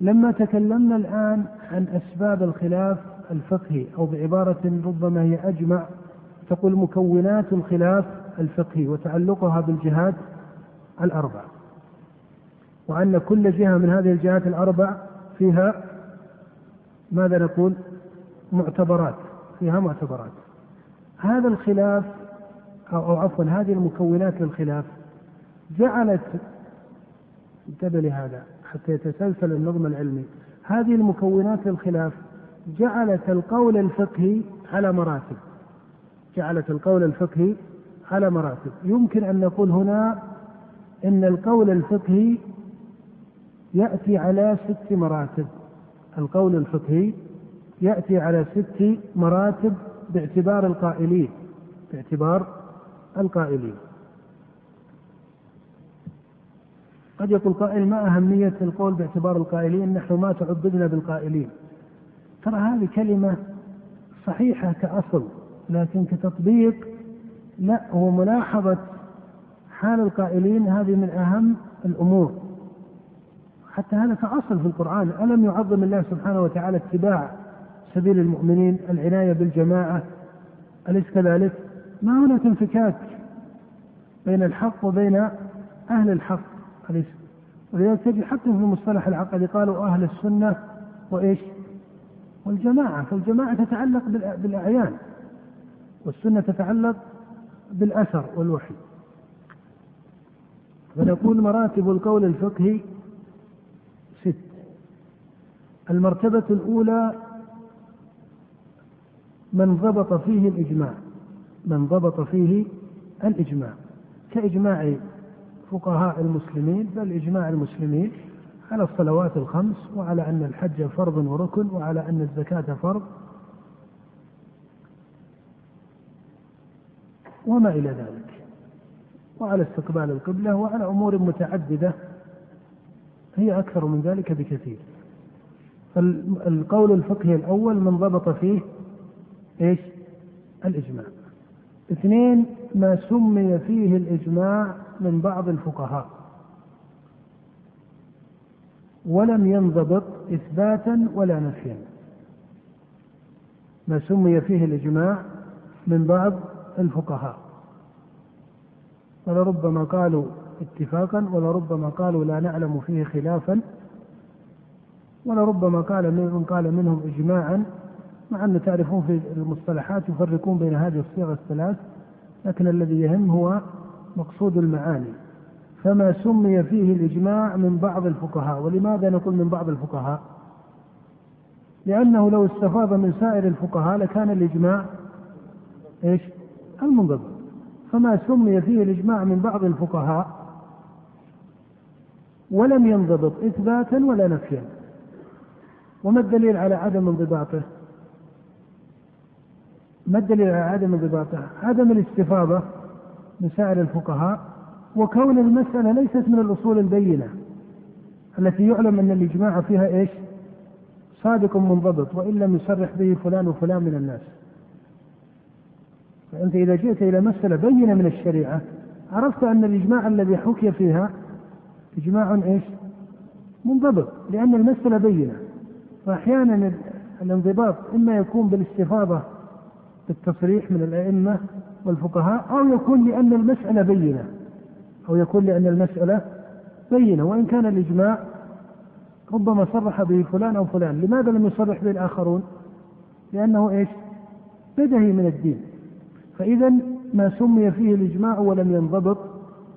لما تكلمنا الآن عن أسباب الخلاف الفقهي أو بعبارة ربما هي أجمع تقول مكونات الخلاف الفقهي وتعلقها بالجهات الأربع. وأن كل جهة من هذه الجهات الأربع فيها ماذا نقول؟ معتبرات فيها معتبرات. هذا الخلاف أو, عفوا هذه المكونات للخلاف جعلت انتبه لهذا حتى يتسلسل النظم العلمي. هذه المكونات للخلاف جعلت القول الفقهي على مراتب. جعلت القول الفقهي على مراتب. يمكن أن نقول هنا إن القول الفقهي يأتي على ست مراتب. القول الفقهي يأتي على ست مراتب باعتبار القائلين. باعتبار القائلين. قد يقول قائل ما أهمية القول باعتبار القائلين؟ نحن ما تعبدنا بالقائلين. ترى هذه كلمة صحيحة كأصل لكن كتطبيق لا هو ملاحظة حال القائلين هذه من أهم الأمور. حتى هذا كأصل في القرآن. ألم يعظم الله سبحانه وتعالى اتباع سبيل المؤمنين؟ العناية بالجماعة أليس كذلك؟ ما هناك انفكاك بين الحق وبين أهل الحق؟ أليس؟ ولذلك تجد حتى في المصطلح العقدي قالوا أهل السنة وإيش؟ والجماعة. فالجماعة تتعلق بالأعيان. والسنة تتعلق بالأثر والوحي. فنقول مراتب القول الفقهي ست. المرتبة الأولى من ضبط فيه الإجماع. من ضبط فيه الإجماع. كإجماع فقهاء المسلمين بل إجماع المسلمين على الصلوات الخمس وعلى أن الحج فرض وركن وعلى أن الزكاة فرض وما إلى ذلك وعلى استقبال القبلة وعلى أمور متعددة هي أكثر من ذلك بكثير فالقول الفقهي الأول من ضبط فيه إيش؟ الإجماع. اثنين ما سمي فيه الإجماع من بعض الفقهاء. ولم ينضبط إثباتا ولا نفيا. ما سمي فيه الإجماع من بعض الفقهاء. ولربما قالوا اتفاقا ولربما قالوا لا نعلم فيه خلافا. ولربما قال من قال منهم إجماعا مع أن تعرفون في المصطلحات يفرقون بين هذه الصيغ الثلاث لكن الذي يهم هو مقصود المعاني فما سمي فيه الإجماع من بعض الفقهاء ولماذا نقول من بعض الفقهاء؟ لأنه لو استفاض من سائر الفقهاء لكان الإجماع إيش؟ المنضبط فما سمي فيه الإجماع من بعض الفقهاء ولم ينضبط إثباتا ولا نفيا. وما الدليل على عدم انضباطه؟ ما الدليل على عدم انضباطه؟ عدم الاستفاضة. من سائر الفقهاء وكون المسألة ليست من الأصول البينة التي يعلم أن الإجماع فيها إيش؟ صادق منضبط وإن لم يصرح به فلان وفلان من الناس فأنت إذا جئت إلى مسألة بينة من الشريعة عرفت أن الإجماع الذي حكي فيها إجماع إيش؟ منضبط لأن المسألة بينة فأحيانا الانضباط إما يكون بالاستفاضة بالتصريح من الأئمة والفقهاء أو يكون لأن المسألة بينة أو يكون لأن المسألة بينة وإن كان الإجماع ربما صرح به فلان أو فلان. لماذا لم يصرح به الآخرون؟ لأنه إيش؟ بدهي من الدين. فإذا ما سمي فيه الإجماع ولم ينضبط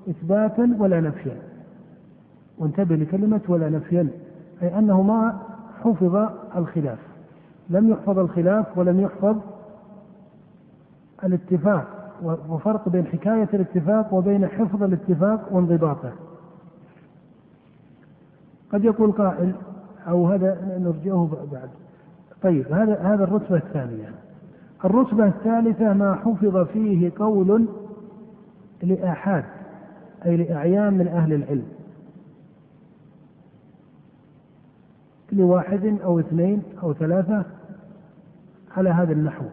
إثباتا ولا نفيا. وانتبه لكلمة ولا نفيا أي أنه ما حفظ الخلاف. لم يحفظ الخلاف ولم يحفظ الاتفاق. وفرق بين حكاية الاتفاق وبين حفظ الاتفاق وانضباطه. قد يقول قائل أو هذا نرجعه بعد. طيب هذا هذا الرتبة الثانية. الرتبة الثالثة ما حفظ فيه قول لآحاد أي لأعيان من أهل العلم. لواحد أو اثنين أو ثلاثة على هذا النحو.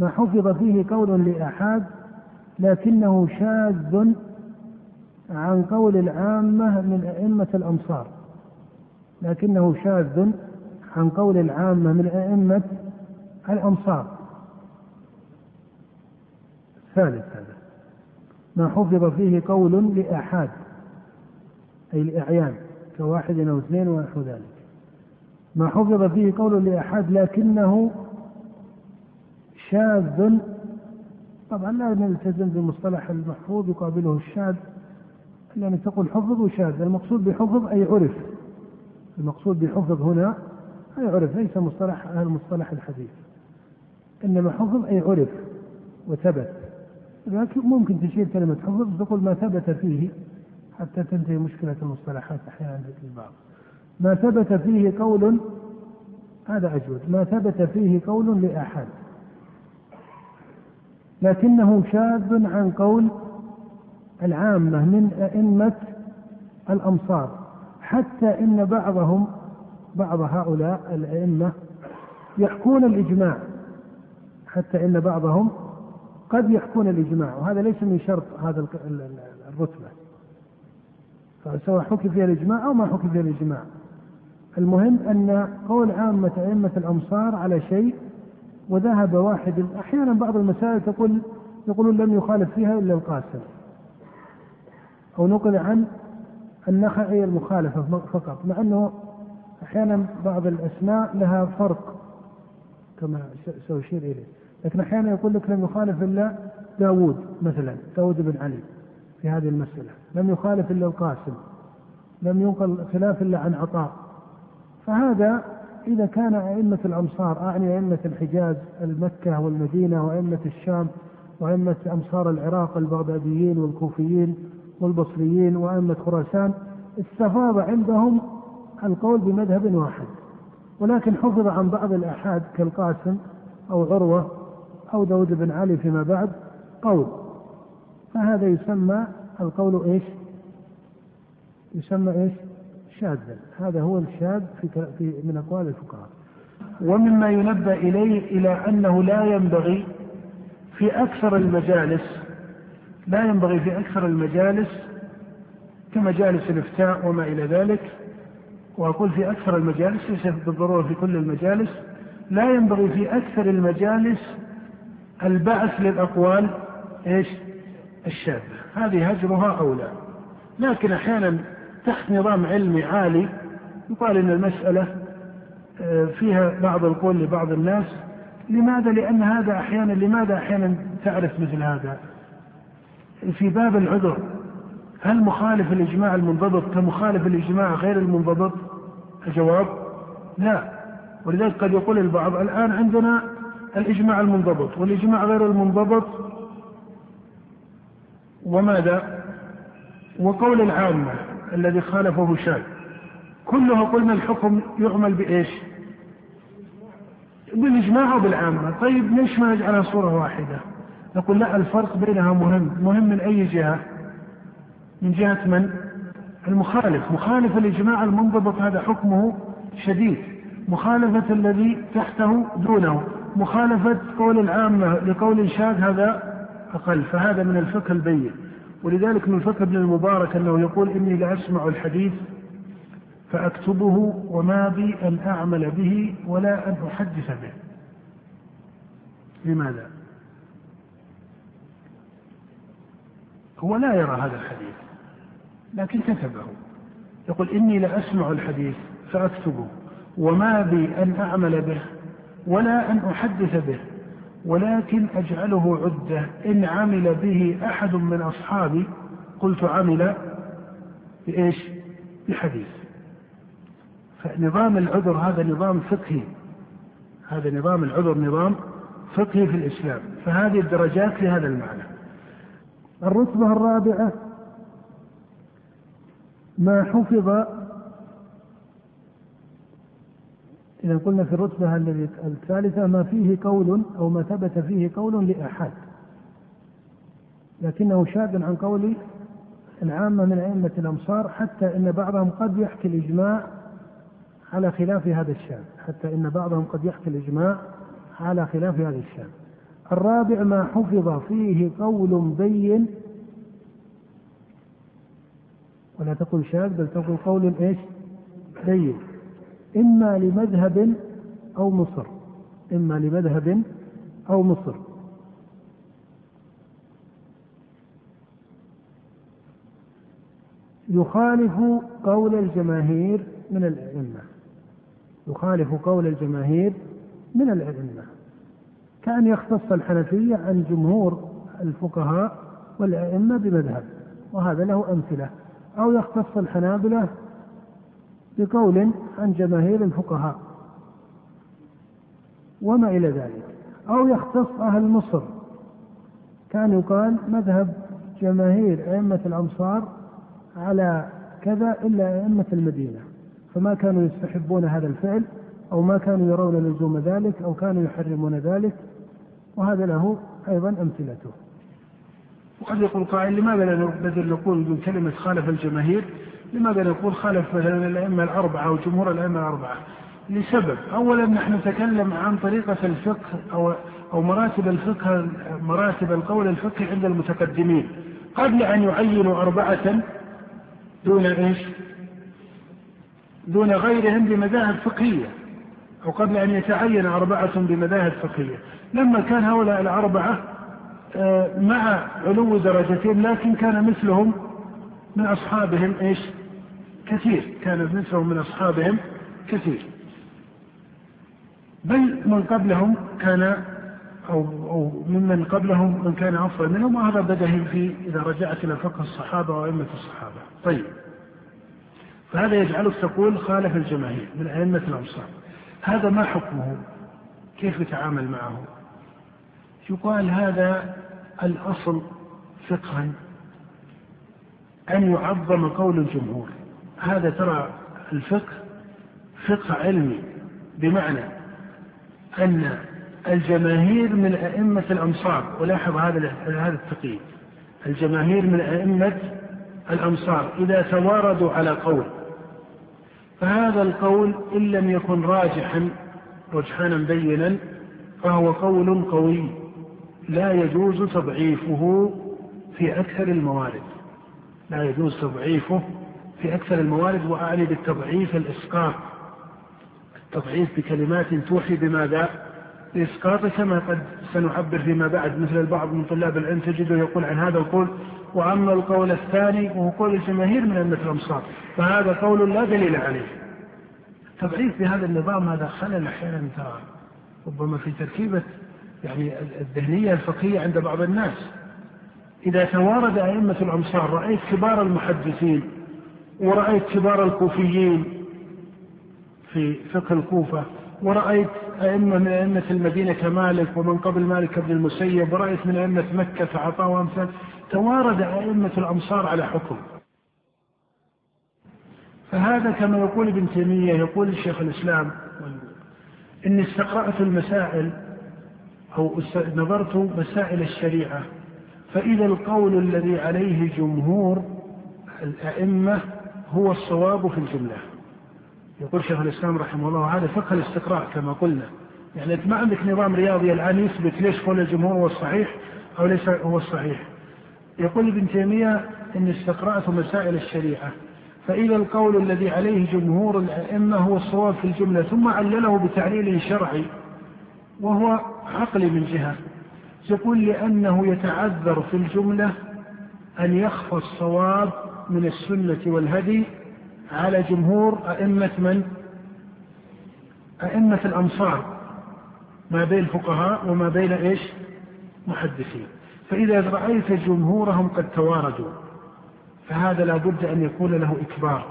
ما حفظ فيه قول لآحاد لكنه شاذ عن قول العامة من أئمة الأمصار لكنه شاذ عن قول العامة من أئمة الأمصار ثالث هذا. ما حفظ فيه قول لآحاد أي لأعيان كواحد أو اثنين ونحو ذلك. ما حفظ فيه قول لأحد لكنه شاذ. طبعا لا نلتزم بمصطلح المحفوظ يقابله الشاذ. يعني تقول حفظ وشاذ. المقصود بحفظ أي عرف. المقصود بحفظ هنا أي عرف ليس مصطلح أهل مصطلح الحديث. إنما حفظ أي عرف وثبت. لكن ممكن تشير كلمة حفظ تقول ما ثبت فيه حتى تنتهي مشكلة المصطلحات أحيانا عند البعض ما ثبت فيه قول هذا أجود. ما ثبت فيه قول لأحد. لكنه شاذ عن قول العامة من أئمة الأمصار حتى إن بعضهم بعض هؤلاء الأئمة يحكون الإجماع حتى إن بعضهم قد يحكون الإجماع وهذا ليس من شرط هذا الرتبة. فسواء حكي فيها الإجماع أو ما حكي فيها الإجماع. المهم أن قول عامة أئمة الأمصار على شيء وذهب واحد أحيانا بعض المسائل تقول يقولون لم يخالف فيها إلا القاسم. أو نقل عن النخعي المخالفة فقط مع أنه أحيانا بعض الأسماء لها فرق كما سأشير إليه. لكن أحيانا يقول لك لم يخالف إلا داود مثلا داود بن علي في هذه المسألة. لم يخالف إلا القاسم. لم ينقل خلاف إلا عن عطاء. فهذا إذا كان أئمة الأمصار أعني أئمة الحجاز المكة والمدينة وأئمة الشام وأئمة أمصار العراق البغداديين والكوفيين والبصريين وأئمة خراسان استفاض عندهم القول بمذهب واحد ولكن حفظ عن بعض الآحاد كالقاسم أو عروة أو داود بن علي فيما بعد قول فهذا يسمى القول إيش؟ يسمى إيش؟ شاذا هذا هو الشاذ في في من أقوال الفقهاء. ومما ينبه إليه إلى أنه لا ينبغي في أكثر المجالس لا ينبغي في أكثر المجالس كمجالس الإفتاء وما إلى ذلك. وأقول في أكثر المجالس ليس بالضرورة في كل المجالس لا ينبغي في أكثر المجالس البعث للأقوال إيش؟ الشاذة. هذه هجرها أولى لكن أحيانا تحت نظام علمي عالي يقال أن المسألة آه، فيها بعض القول لبعض الناس لماذا؟ لأن هذا أحيانا لماذا أحيانا تعرف مثل هذا؟ في باب العذر هل مخالف الإجماع المنضبط كمخالف الإجماع غير المنضبط؟ الجواب لا ولذلك قد يقول البعض الآن عندنا الإجماع المنضبط والإجماع غير المنضبط وماذا وقول العامة الذي خالفه شاذ. كله قلنا الحكم يعمل بإيش؟ بالإجماع وبالعامة. طيب ليش ما نجعلها صورة واحدة؟ نقول لا الفرق بينها مهم. مهم من أي جهة؟ من جهة من؟ المخالف. مخالف الإجماع المنضبط هذا حكمه شديد. مخالفة الذي تحته دونه. مخالفة قول العامة لقول شاذ هذا أقل. فهذا من الفقه البين. ولذلك من الفقه ابن المبارك أنه يقول إني لأسمع الحديث فأكتبه وما بي أن أعمل به ولا أن أحدث به. لماذا؟ هو لا يرى هذا الحديث لكن كتبه. يقول إني لأسمع الحديث فأكتبه وما بي أن أعمل به ولا أن أحدث به. ولكن أجعله عدة. إن عمل به أحد من أصحابي قلت عمل بإيش؟ بحديث. فنظام العذر هذا نظام فقهي. هذا نظام العذر نظام فقهي في الإسلام. فهذه الدرجات لهذا المعنى. الرتبة الرابعة ما حفظ إذا قلنا في الرتبة الثالثة ما فيه قول أو ما ثبت فيه قول لأحد لكنه شاذ عن قول العامة من أئمة الأمصار حتى إن بعضهم قد يحكي الإجماع على خلاف هذا الشاذ حتى إن بعضهم قد يحكي الإجماع على خلاف هذا الشاذ الرابع ما حفظ فيه قول بين ولا تقل شاذ بل تقول قول إيش؟ بين إما لمذهب أو مصر. إما لمذهب أو مصر. يخالف قول الجماهير من الأئمة. يخالف قول الجماهير من الأئمة. كأن يختص الحنفية عن جمهور الفقهاء والأئمة بمذهب وهذا له أمثلة. أو يختص الحنابلة بقول عن جماهير الفقهاء. وما إلى ذلك. أو يختص أهل مصر. كان يقال مذهب جماهير أئمة الأمصار على كذا إلا أئمة المدينة. فما كانوا يستحبون هذا الفعل أو ما كانوا يرون لزوم ذلك أو كانوا يحرمون ذلك. وهذا له أيضا أمثلته. وقد يقول قائل لماذا بدل نقول من كلمة خالف الجماهير لماذا نقول خالف مثلا الأئمة الأربعة أو جمهور الأئمة الأربعة؟ لسبب. أولا نحن نتكلم عن طريقة الفقه أو أو مراتب الفقه مراتب القول الفقهي عند المتقدمين. قبل أن يعينوا أربعة دون إيش؟ دون غيرهم بمذاهب فقهية. أو قبل أن يتعين أربعة بمذاهب فقهية. لما كان هؤلاء الأربعة آه، مع علو درجتهم لكن كان مثلهم من أصحابهم إيش؟ كثير. كان مثلهم من أصحابهم كثير. بل من قبلهم كان أو, أو ممن قبلهم من كان أفضل منهم وهذا بدهي في إذا رجعت إلى فقه الصحابة وأئمة الصحابة. طيب. فهذا يجعلك تقول خالف الجماهير من أئمة الأمصار هذا ما حكمه؟ كيف يتعامل معه؟ يقال هذا الأصل فقها أن يعظم قول الجمهور. هذا ترى الفقه فقه علمي بمعنى أن الجماهير من أئمة الأمصار ولاحظ هذا هذا التقييد الجماهير من أئمة الأمصار إذا تواردوا على قول فهذا القول إن لم يكن راجحا رجحانا بينا فهو قول قوي لا يجوز تضعيفه في أكثر الموارد لا يجوز تضعيفه في أكثر الموارد وأعني بالتضعيف الإسقاط. التضعيف بكلمات توحي بماذا؟ بإسقاطه كما قد سنعبر فيما بعد. مثل البعض من طلاب العلم تجده يقول عن هذا القول وأما القول الثاني وهو قول الجماهير من أئمة الأمصار فهذا قول لا دليل عليه. التضعيف بهذا النظام هذا خلل أحيانا ترى ربما في تركيبة يعني الذهنية الفقهية عند بعض الناس. إذا توارد أئمة الأمصار رأيت كبار المحدثين ورأيت كبار الكوفيين في فقه الكوفة ورأيت أئمة من أئمة المدينة كمالك ومن قبل مالك بن المسيب ورأيت من أئمة مكة عطاء وأمثال توارد أئمة الأمصار على حكم. فهذا كما يقول ابن تيمية يقول الشيخ الإسلام إني استقرأت المسائل أو نظرت مسائل الشريعة فإذا القول الذي عليه جمهور الأئمة هو الصواب في الجملة. يقول شيخ الإسلام رحمه الله هذا فقه الاستقراء كما قلنا. يعني أنت ما عندك نظام رياضي الآن يثبت ليش قول الجمهور هو الصحيح أو ليس هو الصحيح. يقول ابن تيمية إني استقرأت مسائل الشريعة. فإذا القول الذي عليه جمهور الأئمة هو الصواب في الجملة ثم علله بتعليل شرعي وهو عقلي من جهة. يقول لأنه يتعذر في الجملة أن يخفى الصواب من السنة والهدي على جمهور أئمة من؟ أئمة الأمصار ما بين الفقهاء وما بين إيش؟ محدثين فإذا رأيت جمهورهم قد تواردوا فهذا لا بد أن يكون له إكبار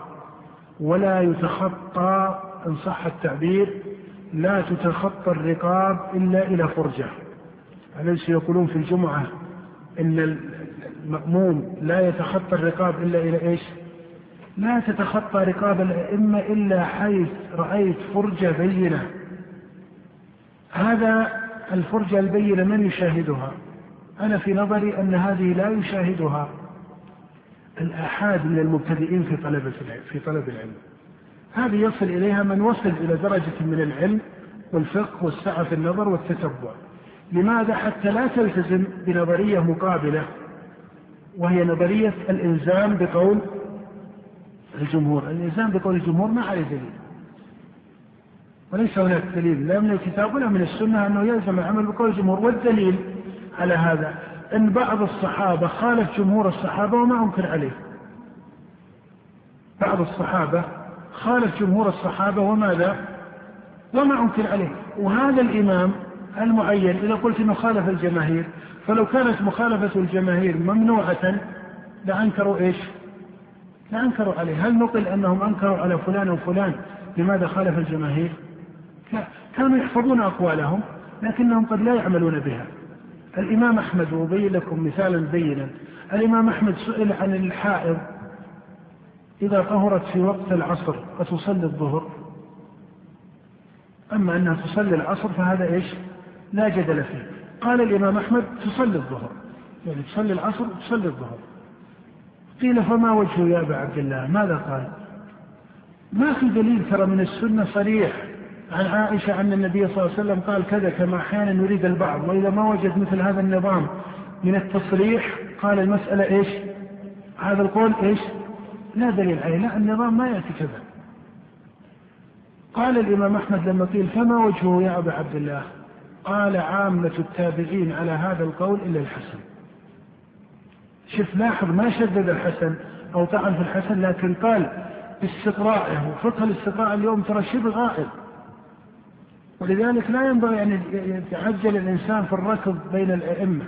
ولا يتخطى إن صح التعبير لا تتخطى الرقاب إلا إلى فرجة أليس يقولون في الجمعة إن المأموم لا يتخطى الرقاب إلا إلى إيش؟ لا تتخطى رقاب الأئمة إلا حيث رأيت فرجة بينة. هذا الفرجة البينة من يشاهدها؟ أنا في نظري أن هذه لا يشاهدها الآحاد من المبتدئين في طلب في طلب العلم. هذه يصل إليها من وصل إلى درجة من العلم والفقه والسعة في النظر والتتبع. لماذا؟ حتى لا تلتزم بنظرية مقابلة. وهي نظرية الإلزام بقول الجمهور. الإلزام بقول الجمهور ما عليه دليل. وليس هناك دليل لا من الكتاب ولا من السنة أنه يلزم العمل بقول الجمهور. والدليل على هذا أن بعض الصحابة خالف جمهور الصحابة وما أنكر عليه. بعض الصحابة خالف جمهور الصحابة وماذا؟ وما أنكر عليه. وهذا الإمام المعين إذا قلت أنه خالف الجماهير فلو كانت مخالفة الجماهير ممنوعة لأنكروا إيش؟ لأنكروا عليه. هل نقل أنهم أنكروا على فلان وفلان لماذا خالف الجماهير؟ لا. كانوا يحفظون أقوالهم لكنهم قد لا يعملون بها. الإمام أحمد وأبين لكم مثالا بينا الإمام أحمد سئل عن الحائض إذا طهرت في وقت العصر أتصلي الظهر. أما أنها تصلي العصر فهذا إيش؟ لا جدل فيه. قال الإمام أحمد تصلي الظهر. يعني تصلي العصر وتصلي الظهر. قيل فما وجهه يا أبا عبد الله؟ ماذا قال؟ ما في دليل ترى من السنة صريح عن عائشة أن النبي صلى الله عليه وسلم قال كذا كما أحيانا يريد البعض وإذا ما وجد مثل هذا النظام من التصريح قال المسألة إيش؟ هذا القول إيش؟ لا دليل عليه لا النظام ما يأتي كذا. قال الإمام أحمد لما قيل فما وجهه يا أبا عبد الله؟ قال عامة التابعين على هذا القول إلا الحسن. شوف لاحظ ما شدد الحسن أو طعن في الحسن لكن قال باستقرائه وفقه الاستقراء اليوم ترى شبه غائب. ولذلك لا ينبغي أن يتعجل الإنسان في الركض بين الأئمة.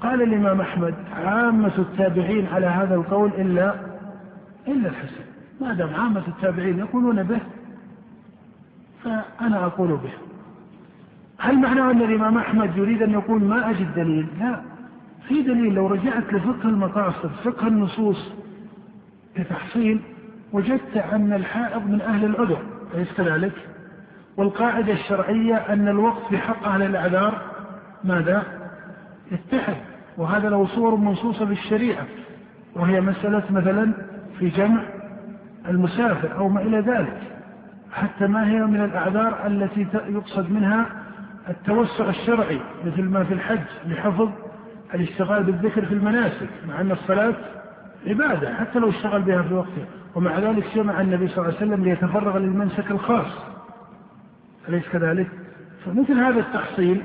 قال الإمام أحمد عامة التابعين على هذا القول إلا إلا الحسن. ما دام عامة التابعين يقولون به فأنا أقول به. هل معناه أن الإمام أحمد يريد أن يقول ما أجد دليل لا في دليل لو رجعت لفقه المقاصد فقه النصوص لتحصيل وجدت أن الحائض من أهل العذر أليس كذلك؟ والقاعدة الشرعية أن الوقت في حق أهل الأعذار ماذا؟ يتحد وهذا له صور منصوصة في الشريعة وهي مسألة مثلا في جمع المسافر أو ما إلى ذلك حتى ما هي من الأعذار التي يقصد منها التوسع الشرعي مثل ما في الحج لحفظ الاشتغال بالذكر في المناسك مع أن الصلاة عبادة حتى لو اشتغل بها في وقته. ومع ذلك جمع النبي صلى الله عليه وسلم ليتفرغ للمنسك الخاص. أليس كذلك؟ فمثل هذا التحصيل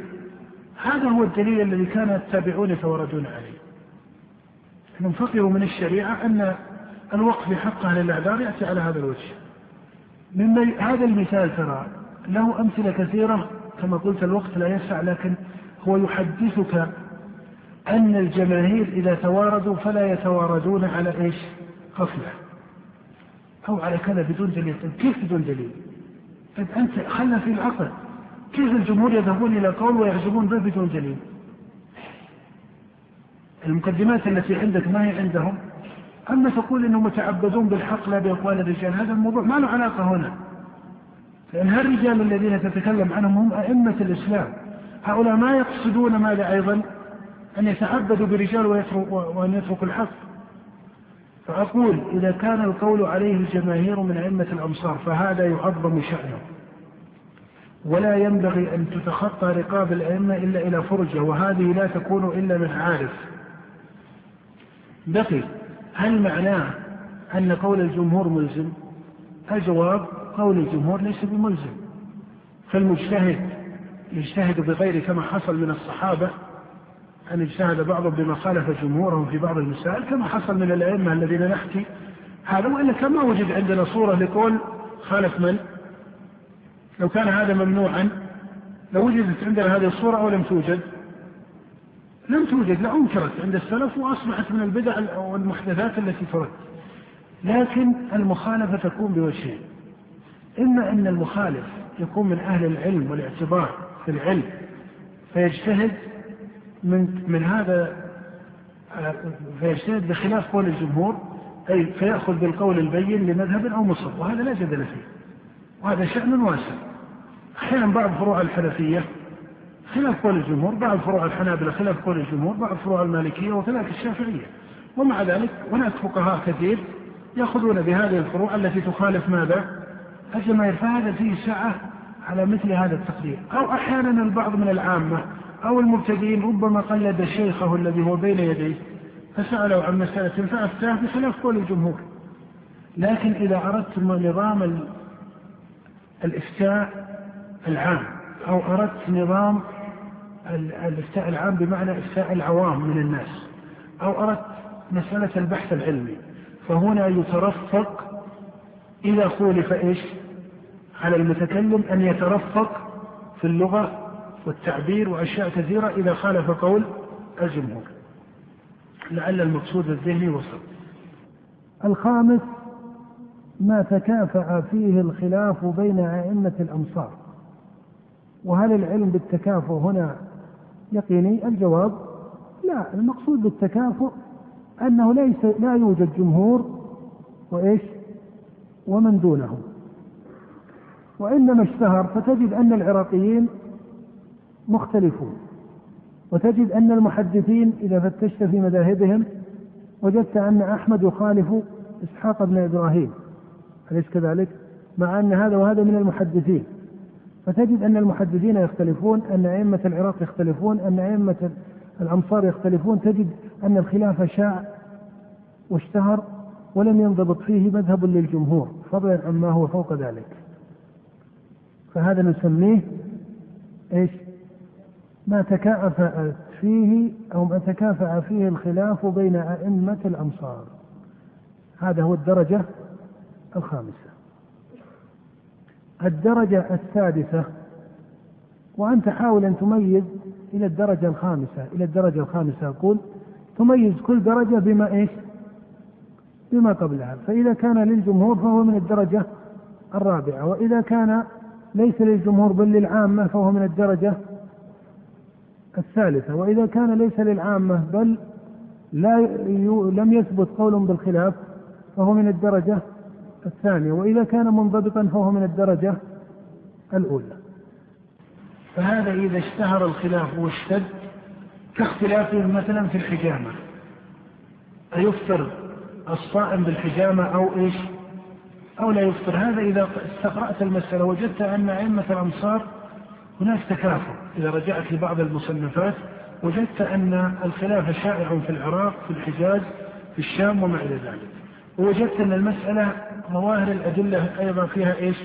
هذا هو الدليل الذي كان التابعون يتوردون عليه. انهم فقهوا من الشريعة أن الوقف في حق أهل الأعذار يأتي على هذا الوجه. مما هذا المثال ترى له أمثلة كثيرة كما قلت الوقت لا يسع لكن هو يحدثك أن الجماهير إذا تواردوا فلا يتواردون على إيش؟ غفلة أو على كذا بدون دليل. طيب كيف بدون دليل؟ طيب أنت خلنا في العقل. كيف الجمهور يذهبون إلى قول ويعزمون به بدون دليل؟ المقدمات التي عندك ما هي عندهم؟ أما تقول أنهم متعبدون بالحق لا بأقوال الرجال هذا الموضوع ما له علاقة هنا. لأن هالرجال الذين تتكلم عنهم هم أئمة الإسلام. هؤلاء ما يقصدون ماذا أيضا؟ أن يتعبدوا برجال وأن يتركوا الحق. فأقول إذا كان القول عليه الجماهير من أئمة الأمصار فهذا يعظم شأنه. ولا ينبغي أن تتخطى رقاب الأئمة إلا إلى فرجة وهذه لا تكون إلا من عارف بقي هل معناه أن قول الجمهور ملزم؟ الجواب قول الجمهور ليس بملزم فالمجتهد يجتهد بغير كما حصل من الصحابة أن اجتهد بعضهم بما خالف جمهورهم في بعض المسائل كما حصل من الأئمة الذين نحكي هذا وإلا كان ما وجد عندنا صورة لقول خالف من؟ لو كان هذا ممنوعا لوجدت عندنا هذه الصورة أو لم توجد؟ لم توجد لأنكرت عند السلف وأصبحت من البدع والمحدثات التي ترد لكن المخالفة تكون بوجهين إما أن المخالف يكون من أهل العلم والاعتبار في العلم فيجتهد من من هذا فيجتهد بخلاف قول الجمهور أي فيأخذ بالقول البين لمذهب أو مصر وهذا لا جدل فيه وهذا شأن واسع أحيانا بعض فروع الحنفية خلاف قول الجمهور بعض فروع الحنابلة خلاف قول الجمهور بعض فروع المالكية وكذلك الشافعية ومع ذلك هناك فقهاء كثير يأخذون بهذه الفروع التي تخالف ماذا؟ الجماهير فهذا فيه سعة على مثل هذا التقدير. أو أحيانا البعض من العامة أو المبتدئين ربما قلد شيخه الذي هو بين يديه فسأله عن مسألة فأفتاه بخلاف قول الجمهور. لكن إذا أردت نظام الإفتاء العام أو أردت نظام الإفتاء العام بمعنى إفتاء العوام من الناس أو أردت مسألة البحث العلمي فهنا يترفق إذا خولف إيش؟ على المتكلم أن يترفق في اللغة والتعبير وأشياء كثيرة إذا خالف قول الجمهور. لعل المقصود الذهني وصل الخامس ما تكافأ فيه الخلاف بين أئمة الأمصار. وهل العلم بالتكافؤ هنا يقيني؟ الجواب لا. المقصود بالتكافؤ أنه ليس لا يوجد جمهور وإيش؟ ومن دونهم. وإنما اشتهر فتجد أن العراقيين مختلفون وتجد أن المحدثين إذا فتشت في مذاهبهم وجدت أن أحمد يخالف إسحاق بن إبراهيم. أليس كذلك؟ مع أن هذا وهذا من المحدثين. فتجد أن المحدثين يختلفون أن أئمة العراق يختلفون أن أئمة الأمصار يختلفون. تجد أن الخلاف شاع واشتهر ولم ينضبط فيه مذهب للجمهور فضلا عما هو فوق ذلك. فهذا نسميه إيش؟ ما تكافأ فيه أو ما تكافأ فيه الخلاف بين أئمة الأمصار. هذا هو الدرجة الخامسة. الدرجة السادسة وأنت حاول أن تميز إلى الدرجة الخامسة إلى الدرجة الخامسة أقول تميز كل درجة بما إيش؟ بما قبلها فإذا كان للجمهور فهو من الدرجة الرابعة وإذا كان ليس للجمهور بل للعامة فهو من الدرجة الثالثة. وإذا كان ليس للعامة بل لا لم يثبت قول بالخلاف فهو من الدرجة الثانية وإذا كان منضبطا فهو من الدرجة الأولى. فهذا إذا اشتهر الخلاف واشتد كاختلافهم مثلا في الحجامة. أيفطر الصائم بالحجامة أو إيش؟ أو لا يفطر. هذا إذا استقرأت المسألة وجدت أن أئمة الأمصار هناك تكافؤ. إذا رجعت لبعض المصنفات وجدت أن الخلاف شائع في العراق في الحجاز في الشام وما إلى ذلك. ووجدت أن المسألة ظواهر الأدلة أيضا فيها إيش؟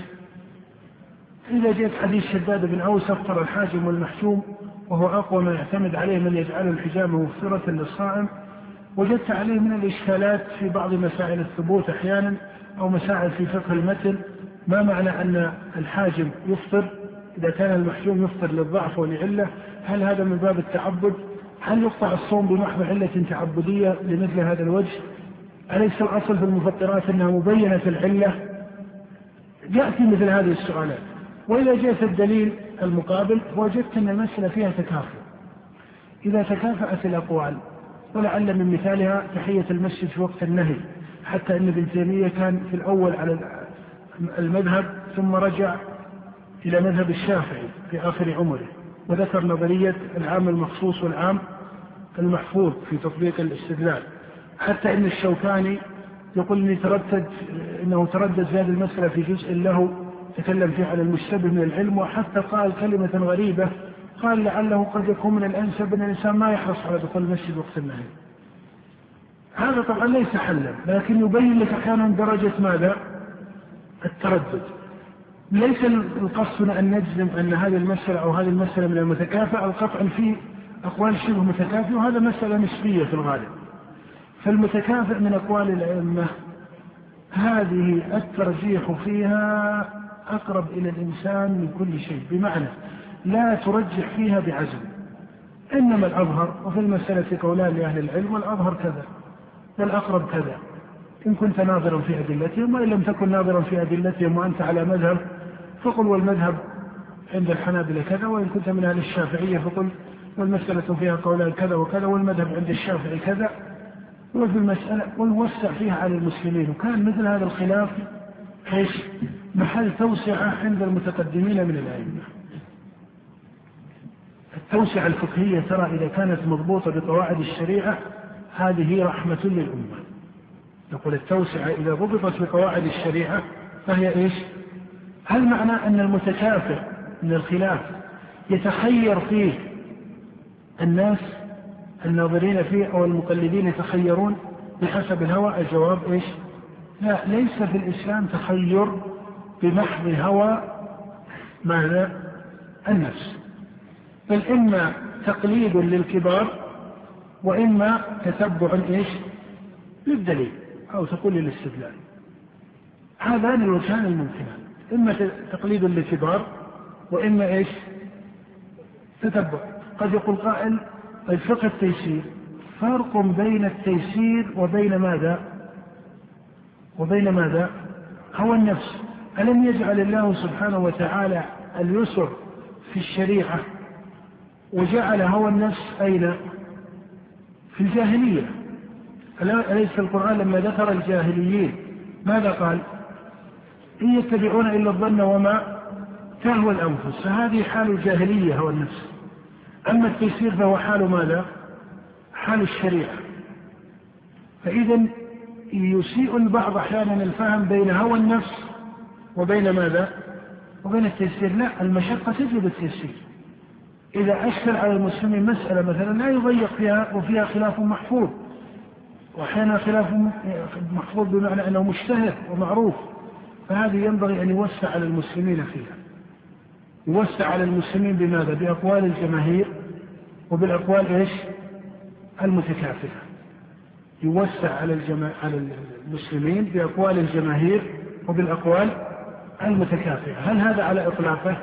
إذا جئت حديث شداد بن أوس أفطر الحاجم والمحجوم وهو أقوى ما يعتمد عليه من يجعل الحجامة مفطرة للصائم وجدت عليه من الإشكالات في بعض مسائل الثبوت أحيانا أو مسائل في فقه المتن. ما معنى أن الحاجم يفطر؟ إذا كان المحجوم يفطر للضعف ولعلة هل هذا من باب التعبد؟ هل يقطع الصوم بمحض علة تعبدية لمثل هذا الوجه؟ أليس الأصل في المفطرات أنها مبينة العلة؟ يأتي مثل هذه السؤالات. وإذا جاءت الدليل المقابل وجدت أن المسألة فيها تكافؤ. إذا تكافأت الأقوال ولعل من مثالها تحية المسجد في وقت النهي حتى أن ابن تيمية كان في الأول على المذهب ثم رجع إلى مذهب الشافعي في آخر عمره وذكر نظرية العام المخصوص والعام المحفوظ في تطبيق الاستدلال. حتى إن الشوكاني يقول إني تردد إنه تردد في هذه المسألة في جزء له تكلم فيه على المشتبه من العلم وحتى قال كلمة غريبة قال لعله قد يكون من الانسب ان الإنسان ما يحرص على دخول المسجد وقت النهي. هذا طبعا ليس حلا لكن يبين لك أحيانا درجة ماذا؟ التردد. ليس القصد أن نجزم أن هذه المسألة أو هذه المسألة من المتكافئة القطع في أقوال شبه متكافئة وهذا مسألة نسبية في الغالب. فالمتكافئ من أقوال الأئمة هذه الترجيح فيها أقرب إلى الإنسان من كل شيء بمعنى لا ترجح فيها بعزم إنما الأظهر وفي المسألة قولان لأهل العلم والأظهر كذا والأقرب كذا إن كنت ناظرا في أدلتهم وإن لم تكن ناظرا في أدلتهم وأنت على مذهب فقل والمذهب عند الحنابلة كذا وإن كنت من أهل الشافعية فقل والمسألة فيها قولان كذا وكذا والمذهب عند الشافعي كذا وفي المسألة ونوسع فيها على المسلمين وكان مثل هذا الخلاف إيش؟ محل توسعة عند المتقدمين من الأئمة. التوسعة الفقهية ترى إذا كانت مضبوطة بقواعد الشريعة هذه رحمة للأمة. نقول التوسعة إذا ضبطت بقواعد الشريعة فهي إيش؟ هل معنى أن المتكافئ من الخلاف يتخير فيه الناس الناظرين فيه أو المقلدين يتخيرون بحسب الهوى الجواب إيش لا ليس في الإسلام تخير بمحض هوى ماذا النفس بل إما تقليد للكبار وإما تتبع إيش؟ للدليل أو تقول للاستدلال. هذان الوجهان الممكنان. إما تقليد للكبار وإما إيش؟ تتبع. قد يقول قائل الفقه التيسير. فرق بين التيسير وبين ماذا؟ وبين ماذا؟ هوى النفس. ألم يجعل الله سبحانه وتعالى اليسر في الشريعة؟ وجعل هوى النفس أين؟ في الجاهلية. أليس القرآن لما ذكر الجاهليين؟ ماذا قال؟ إن يتبعون إلا الظن وما تهوى الأنفس. فهذه حال الجاهلية هوى النفس. أما التيسير فهو حال ماذا؟ حال الشريعة. فإذا يسيء البعض أحيانا الفهم بين هوى النفس وبين ماذا؟ وبين التيسير. لا المشقة تجلب التيسير. إذا أشكل على المسلمين مسألة مثلا لا يضيق فيها وفيها خلاف محفوظ وأحيانا خلاف محفوظ بمعنى أنه مشتهر ومعروف فهذه ينبغي أن يوسع على المسلمين فيها يوسع على المسلمين بماذا؟ بأقوال الجماهير وبالأقوال إيش؟ المتكافئة يوسع على الجما... على المسلمين بأقوال الجماهير وبالأقوال المتكافئة هل هذا على إطلاقه؟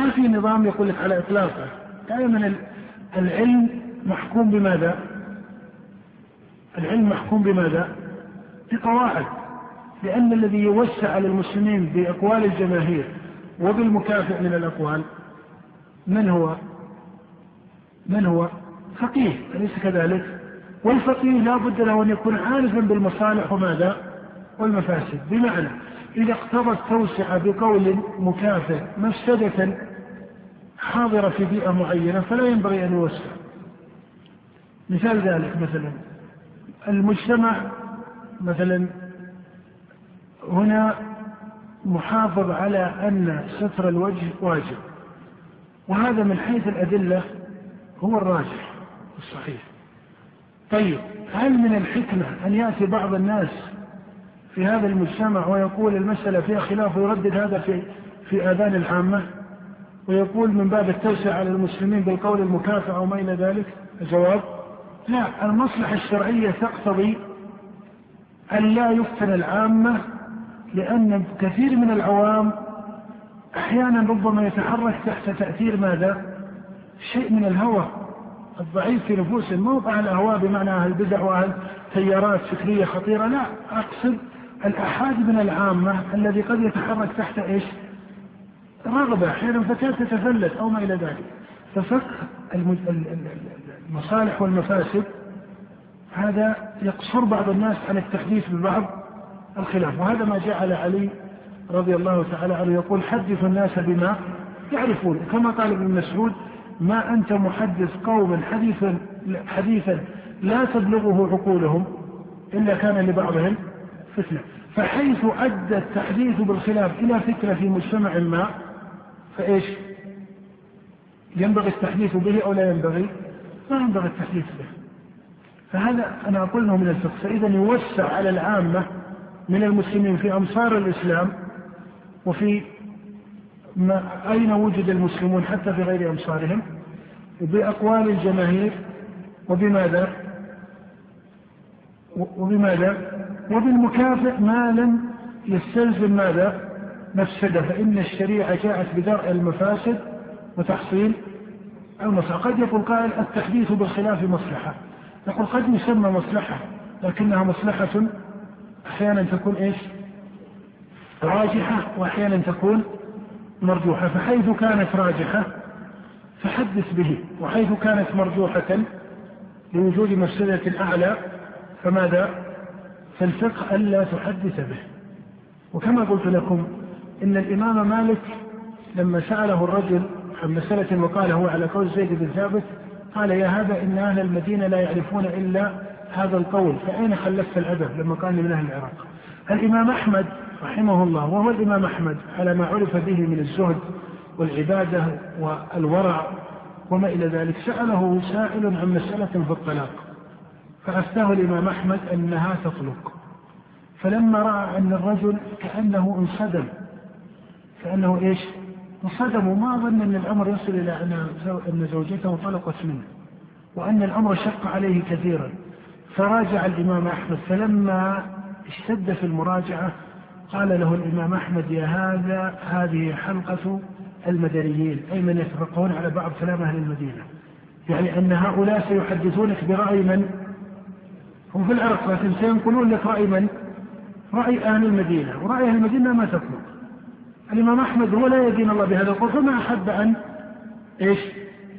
ما في نظام يقول لك على إطلاقه دائما العلم محكوم بماذا؟ العلم محكوم بماذا؟ بقواعد لأن الذي يوسع على المسلمين بأقوال الجماهير وبالمكافئ من الأقوال من هو؟ من هو؟ فقيه أليس كذلك؟ والفقيه لا بد له أن يكون عارفا بالمصالح وماذا؟ والمفاسد بمعنى إذا اقتضى التوسعة بقول مكافئ مفسدة حاضرة في بيئة معينة فلا ينبغي أن يوسع. مثال ذلك مثلا المجتمع مثلا هنا محافظ على أن ستر الوجه واجب وهذا من حيث الأدلة هو الراجح الصحيح. طيب هل من الحكمة أن يأتي بعض الناس في هذا المجتمع ويقول المسألة فيها خلاف ويردد هذا في في آذان العامة؟ ويقول من باب التوسع على المسلمين بالقول المكافئ أو ما إلى ذلك؟ الجواب لا المصلحة الشرعية تقتضي أن لا يفتن العامة لأن كثير من العوام أحيانا ربما يتحرك تحت تأثير ماذا؟ شيء من الهوى الضعيف في نفوسهم مو أهل أهواء بمعنى أهل بدع وأهل تيارات فكرية خطيرة لا. أقصد الأحاد من العامة الذي قد يتحرك تحت إيش؟ رغبة أحيانا فتاة تتفلت أو ما إلى ذلك. ففقه المصالح والمفاسد هذا يقصر بعض الناس عن التحديث ببعض الخلاف. وهذا ما جعل علي رضي الله تعالى عنه يقول حدث الناس بما يعرفون. كما قال ابن مسعود ما أنت محدث قوما حديثا حديثا لا تبلغه عقولهم إلا كان لبعضهم فتنة. فحيث أدى التحديث بالخلاف إلى فكرة في مجتمع ما فإيش؟ ينبغي التحديث به أو لا ينبغي؟ ما ينبغي التحديث به. فهذا أنا أقول من الفقه. فإذا يوسع على العامة من المسلمين في أمصار الإسلام وفي ما أين وجد المسلمون حتى في غير أمصارهم؟ بأقوال الجماهير وبماذا؟ وبماذا؟ وبالمكافئ ما لم يستلزم ماذا؟ مفسدة فإن الشريعة جاءت بدرء المفاسد وتحصيل المصلحة. قد يقول قائل التحديث بالخلاف مصلحة. يقول قد يسمى مصلحة لكنها مصلحة أحيانا تكون إيش؟ راجحة وأحيانا تكون مرجوحة. فحيث كانت راجحة فحدث به وحيث كانت مرجوحة لوجود مفسدة أعلى فماذا؟ فالفقه ألا تحدث به. وكما قلت لكم إن الإمام مالك لما سأله الرجل عن مسألة وقال هو على قول زيد بن ثابت قال يا هذا إن أهل المدينة لا يعرفون إلا هذا القول فأين خلفت الأدب لما قال من أهل العراق؟ الإمام أحمد رحمه الله وهو الإمام أحمد على ما عرف به من الزهد والعبادة والورع وما إلى ذلك سأله سائل عن مسألة في الطلاق فأفتاه الإمام أحمد أنها تطلق فلما رأى أن الرجل كأنه انصدم كأنه إيش؟ وصدموا ما ظن أن الأمر يصل إلى أن زوجته طلقت منه وأن الأمر شق عليه كثيرا. فراجع الإمام أحمد. فلما اشتد في المراجعة قال له الإمام أحمد يا هذا هذه حلقة المدنيين. أي من يتفقهون على بعض كلام أهل المدينة. يعني أن هؤلاء سيحدثونك برأي من؟ هم في العرق لكن سينقلون لك رأي من؟ رأي أهل المدينة. ورأي أهل المدينة ما تطلق الإمام أحمد هو لا يدين الله بهذا القول فما أحب أن إيش؟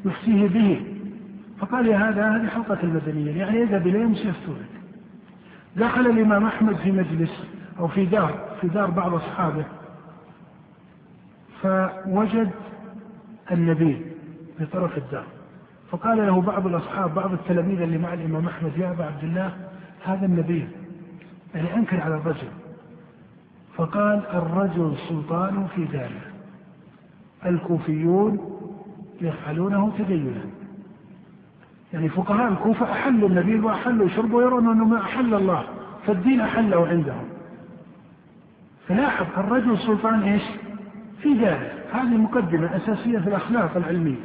يفتيه به. فقال يا هذا هذه حلقة المدنيين يعني اذهب إليهم سيفتونك دخل الإمام أحمد في مجلس أو في دار في دار بعض أصحابه. فوجد النبي في طرف الدار. فقال له بعض الأصحاب بعض التلاميذ اللي مع الإمام أحمد يا أبا عبد الله هذا النبي. يعني أنكر على الرجل. فقال الرجل سلطان في داره. الكوفيون يفعلونه تدينا. يعني فقهاء الكوفة أحلوا النبيذ وأحلوا شربه ويرون أنه ما أحل الله فالدين أحله عندهم. فلاحظ الرجل سلطان إيش؟ في ذلك هذه مقدمة أساسية في الأخلاق العلمية.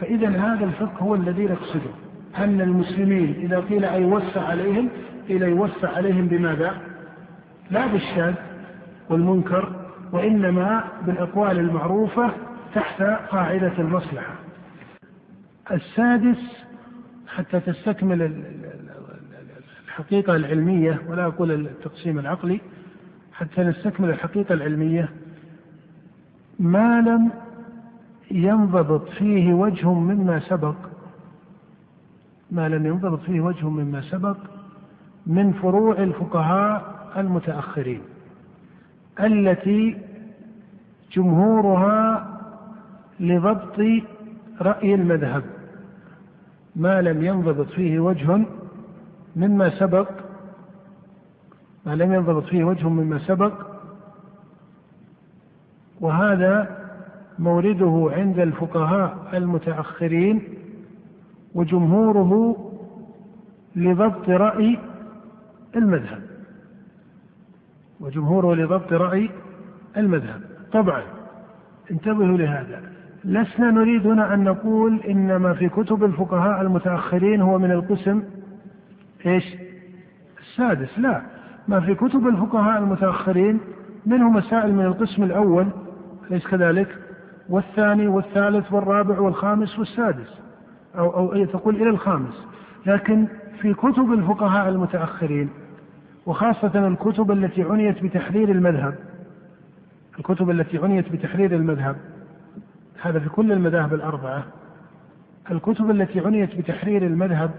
فإذا هذا الفقه هو الذي نقصده. أن المسلمين إذا قيل أي يوسع عليهم قيل يوسع عليهم بماذا؟ لا بالشاذ. والمنكر وإنما بالأقوال المعروفة تحت قاعدة المصلحة. السادس حتى تستكمل الحقيقة العلمية ولا أقول التقسيم العقلي حتى نستكمل الحقيقة العلمية. ما لم ينضبط فيه وجه مما سبق ما لم ينضبط فيه وجه مما سبق من فروع الفقهاء المتأخرين. التي جمهورها لضبط رأي المذهب ما لم ينضبط فيه وجه مما سبق ما لم ينضبط فيه وجه مما سبق وهذا مورده عند الفقهاء المتأخرين وجمهوره لضبط رأي المذهب. وجمهوره لضبط رأي المذهب. طبعا انتبهوا لهذا. لسنا نريد هنا أن نقول إن ما في كتب الفقهاء المتأخرين هو من القسم إيش؟ السادس. لا ما في كتب الفقهاء المتأخرين منه مسائل من القسم الأول أليس كذلك؟ والثاني والثالث والرابع والخامس والسادس أو أو تقول إلى الخامس. لكن في كتب الفقهاء المتأخرين وخاصة الكتب التي عنيت بتحرير المذهب. الكتب التي عنيت بتحرير المذهب. هذا في كل المذاهب الأربعة. الكتب التي عنيت بتحرير المذهب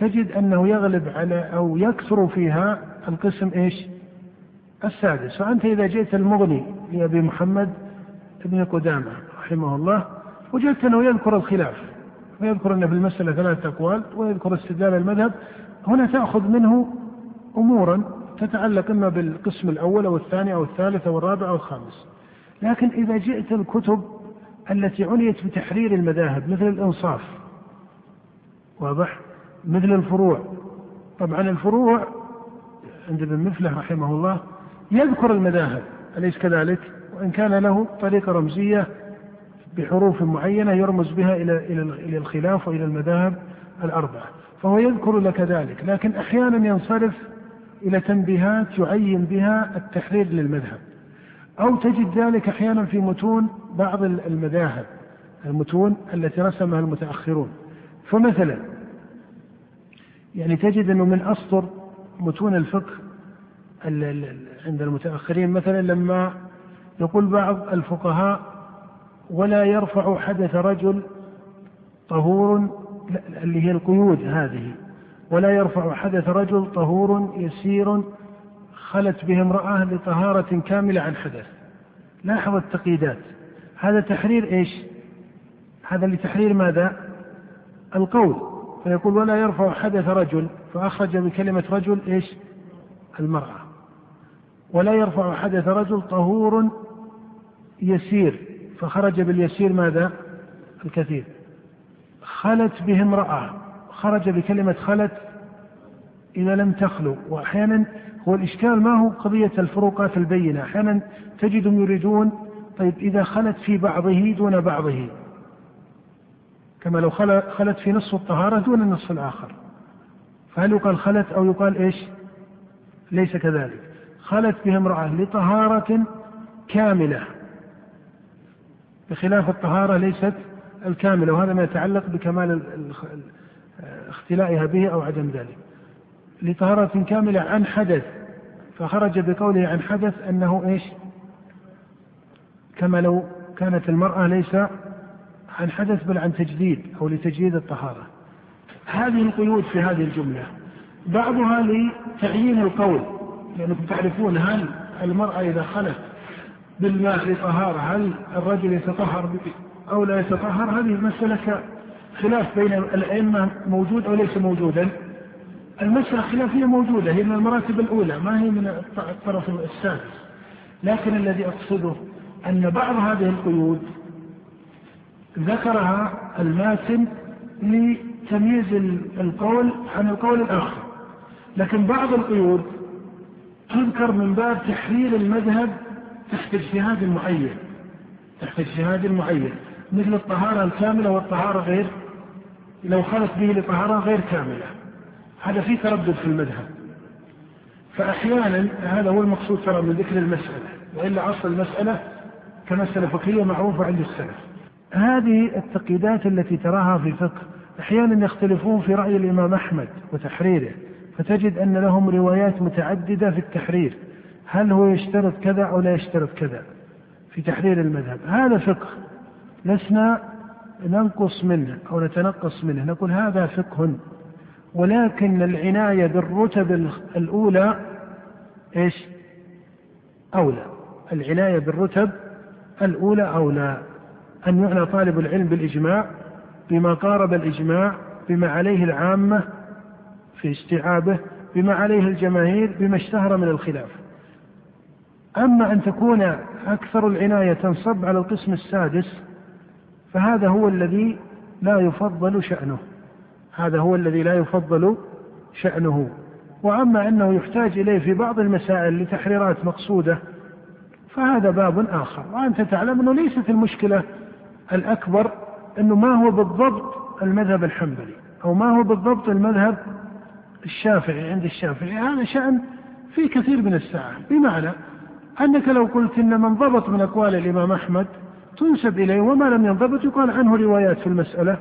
تجد أنه يغلب على أو يكثر فيها القسم إيش؟ السادس. فأنت إذا جئت المغني لأبي محمد ابن قدامة رحمه الله وجدت أنه يذكر الخلاف ويذكر أن في المسألة ثلاثة أقوال ويذكر استدلال المذهب هنا تأخذ منه أمورا تتعلق إما بالقسم الأول أو الثاني أو الثالث أو الرابع أو الخامس. لكن إذا جئت الكتب التي عنيت بتحرير المذاهب مثل الإنصاف واضح؟ مثل الفروع. طبعا الفروع عند ابن مفلح رحمه الله يذكر المذاهب أليس كذلك؟ وإن كان له طريقة رمزية بحروف معينة يرمز بها إلى إلى الخلاف وإلى المذاهب الأربعة فهو يذكر لك ذلك. لكن أحيانا ينصرف إلى تنبيهات يعين بها التحرير للمذهب. أو تجد ذلك أحيانا في متون بعض المذاهب المتون التي رسمها المتأخرون. فمثلا يعني تجد أنه من أسطر متون الفقه عند المتأخرين مثلا لما يقول بعض الفقهاء ولا يرفع حدث رجل طهور اللي هي القيود هذه. ولا يرفع حدث رجل طهور يسير خلت به امرأة لطهارة كاملة عن حدث. لاحظ التقييدات. هذا تحرير إيش؟ هذا لتحرير ماذا؟ القول. فيقول ولا يرفع حدث رجل فأخرج بكلمة رجل إيش؟ المرأة. ولا يرفع حدث رجل طهور يسير. فخرج باليسير ماذا؟ الكثير. خلت به امرأة. خرج بكلمة خلت إذا لم تخلو. وأحيانا هو الإشكال ما هو؟ قضية الفروقات البينة. أحيانا تجدهم يريدون طيب إذا خلت في بعضه دون بعضه. كما لو خلت في نصف الطهارة دون النصف الآخر. فهل يقال خلت أو يقال إيش؟ ليس كذلك. خلت به امرأة لطهارة كاملة. بخلاف الطهارة ليست الكاملة وهذا ما يتعلق بكمال اختلائها به أو عدم ذلك. لطهارة كاملة عن حدث فخرج بقوله عن حدث أنه إيش؟ كما لو كانت المرأة ليس عن حدث بل عن تجديد أو لتجديد الطهارة. هذه القيود في هذه الجملة. بعضها لتعيين القول لأنكم تعرفون هل المرأة إذا خلت بالماء لطهارة هل الرجل يتطهر أو لا يتطهر؟ هذه المسألة خلاف بين الأئمة موجود أو ليس موجودا. المسألة خلافية موجودة هي من المراتب الأولى ما هي من الطرف السادس. لكن الذي أقصده أن بعض هذه القيود ذكرها الماتن لتمييز القول عن القول الآخر. لكن بعض القيود تذكر من باب تحرير المذهب تحت اجتهاد معين تحت اجتهاد معين مثل الطهارة الكاملة والطهارة غير لو خلت به لطهارة غير كاملة. هذا في تردد في المذهب. فأحيانا هذا هو المقصود ترى من ذكر المسألة وإلا أصل المسألة كمسألة فقهية معروفة عند السلف. هذه التقييدات التي تراها في الفقه أحيانا يختلفون في رأي الإمام أحمد وتحريره فتجد أن لهم روايات متعددة في التحرير. هل هو يشترط كذا أو لا يشترط كذا في تحرير المذهب؟ هذا فقه. لسنا ننقص منه أو نتنقص منه. نقول هذا فقه. ولكن العناية بالرتب الأولى إيش؟ أولى. العناية بالرتب الأولى أولى. أن يعنى طالب العلم بالإجماع بما قارب الإجماع بما عليه العامة في استيعابه بما عليه الجماهير بما اشتهر من الخلاف. أما أن تكون أكثر العناية تنصب على القسم السادس فهذا هو الذي لا يفضل شأنه. هذا هو الذي لا يفضل شأنه. وأما أنه يحتاج إليه في بعض المسائل لتحريرات مقصودة فهذا باب آخر. وأنت تعلم أنه ليست المشكلة الأكبر أنه ما هو بالضبط المذهب الحنبلي أو ما هو بالضبط المذهب الشافعي عند الشافعي. هذا شأن في كثير من الساعة. بمعنى أنك لو قلت إن من ضبط من أقوال الإمام أحمد تنسب إليه وما لم ينضبط يقال عنه روايات في المسألة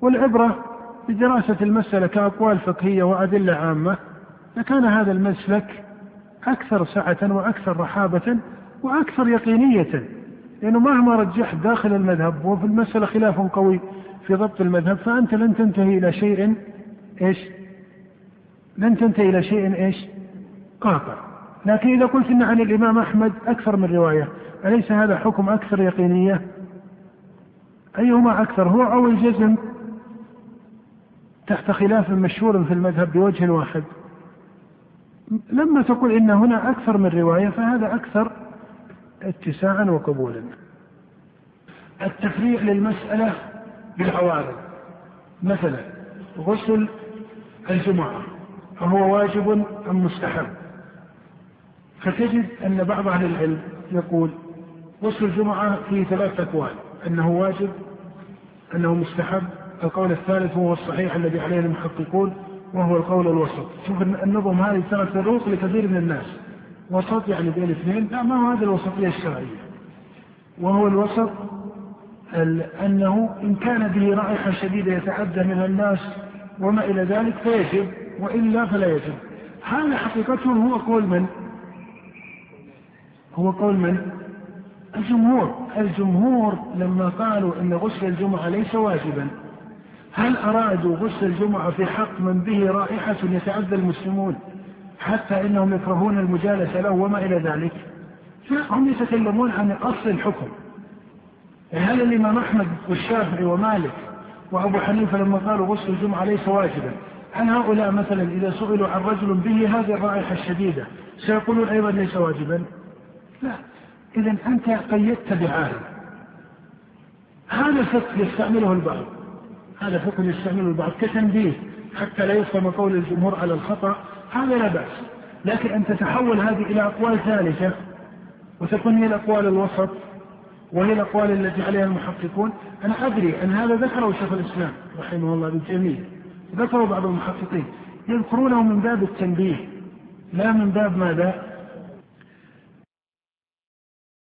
والعبرة بدراسة المسألة كأقوال فقهية وأدلة عامة لكان هذا المسلك أكثر سعة وأكثر رحابة وأكثر يقينية لأنه مهما رجحت داخل المذهب وفي المسألة خلاف قوي في ضبط المذهب فأنت لن تنتهي إلى شيء إيش؟ لن تنتهي إلى شيء إيش؟ قاطع. لكن إذا قلت إن عن الإمام أحمد أكثر من رواية أليس هذا حكم أكثر يقينية؟ أيهما أكثر هو أو الجزم؟ تحت خلاف مشهور في المذهب بوجه واحد. لما تقول إن هنا أكثر من رواية فهذا أكثر اتساعا وقبولا. التفريع للمسألة بالعوارض مثلا غسل الجمعة أهو واجب أم مستحب؟ فتجد أن بعض أهل العلم يقول غسل الجمعة فيه ثلاث أقوال. أنه واجب أنه مستحب. القول الثالث هو الصحيح الذي عليه المحققون وهو القول الوسط. شوف النظم هذه ترى تروق لكثير من الناس. وسط يعني بين الاثنين لا ما هو هذا الوسطية الشرعية؟ وهو الوسط أنه إن كان به رائحة شديدة يتعدى من الناس وما إلى ذلك فيجب وإلا فلا يجب. هذا حقيقته هو قول من؟ هو قول من؟ الجمهور الجمهور لما قالوا أن غسل الجمعة ليس واجبا هل أرادوا غسل الجمعة في حق من به رائحة يتعذى المسلمون حتى إنهم يكرهون المجالسة له وما إلى ذلك؟ هم يتكلمون عن أصل الحكم. هل الإمام أحمد والشافعي ومالك وأبو حنيفة لما قالوا غسل الجمعة ليس واجبا هل هؤلاء مثلا إذا سئلوا عن رجل به هذه الرائحة الشديدة سيقولون أيضا ليس واجبا؟ لا. إذا أنت قيدت بعالم هذا الفقه يستعمله البعض. هذا فقه يستعمله البعض كتنبيه. حتى لا يفهم قول الجمهور على الخطأ هذا لا بأس. لكن أن تتحول هذه إلى أقوال ثالثة وتكون هي الأقوال الوسط وهي الأقوال التي عليها المحققون أنا أدري أن هذا ذكره شيخ الإسلام رحمه الله ابن ذكره بعض المحققين. يذكرونه من باب التنبيه لا من باب ماذا؟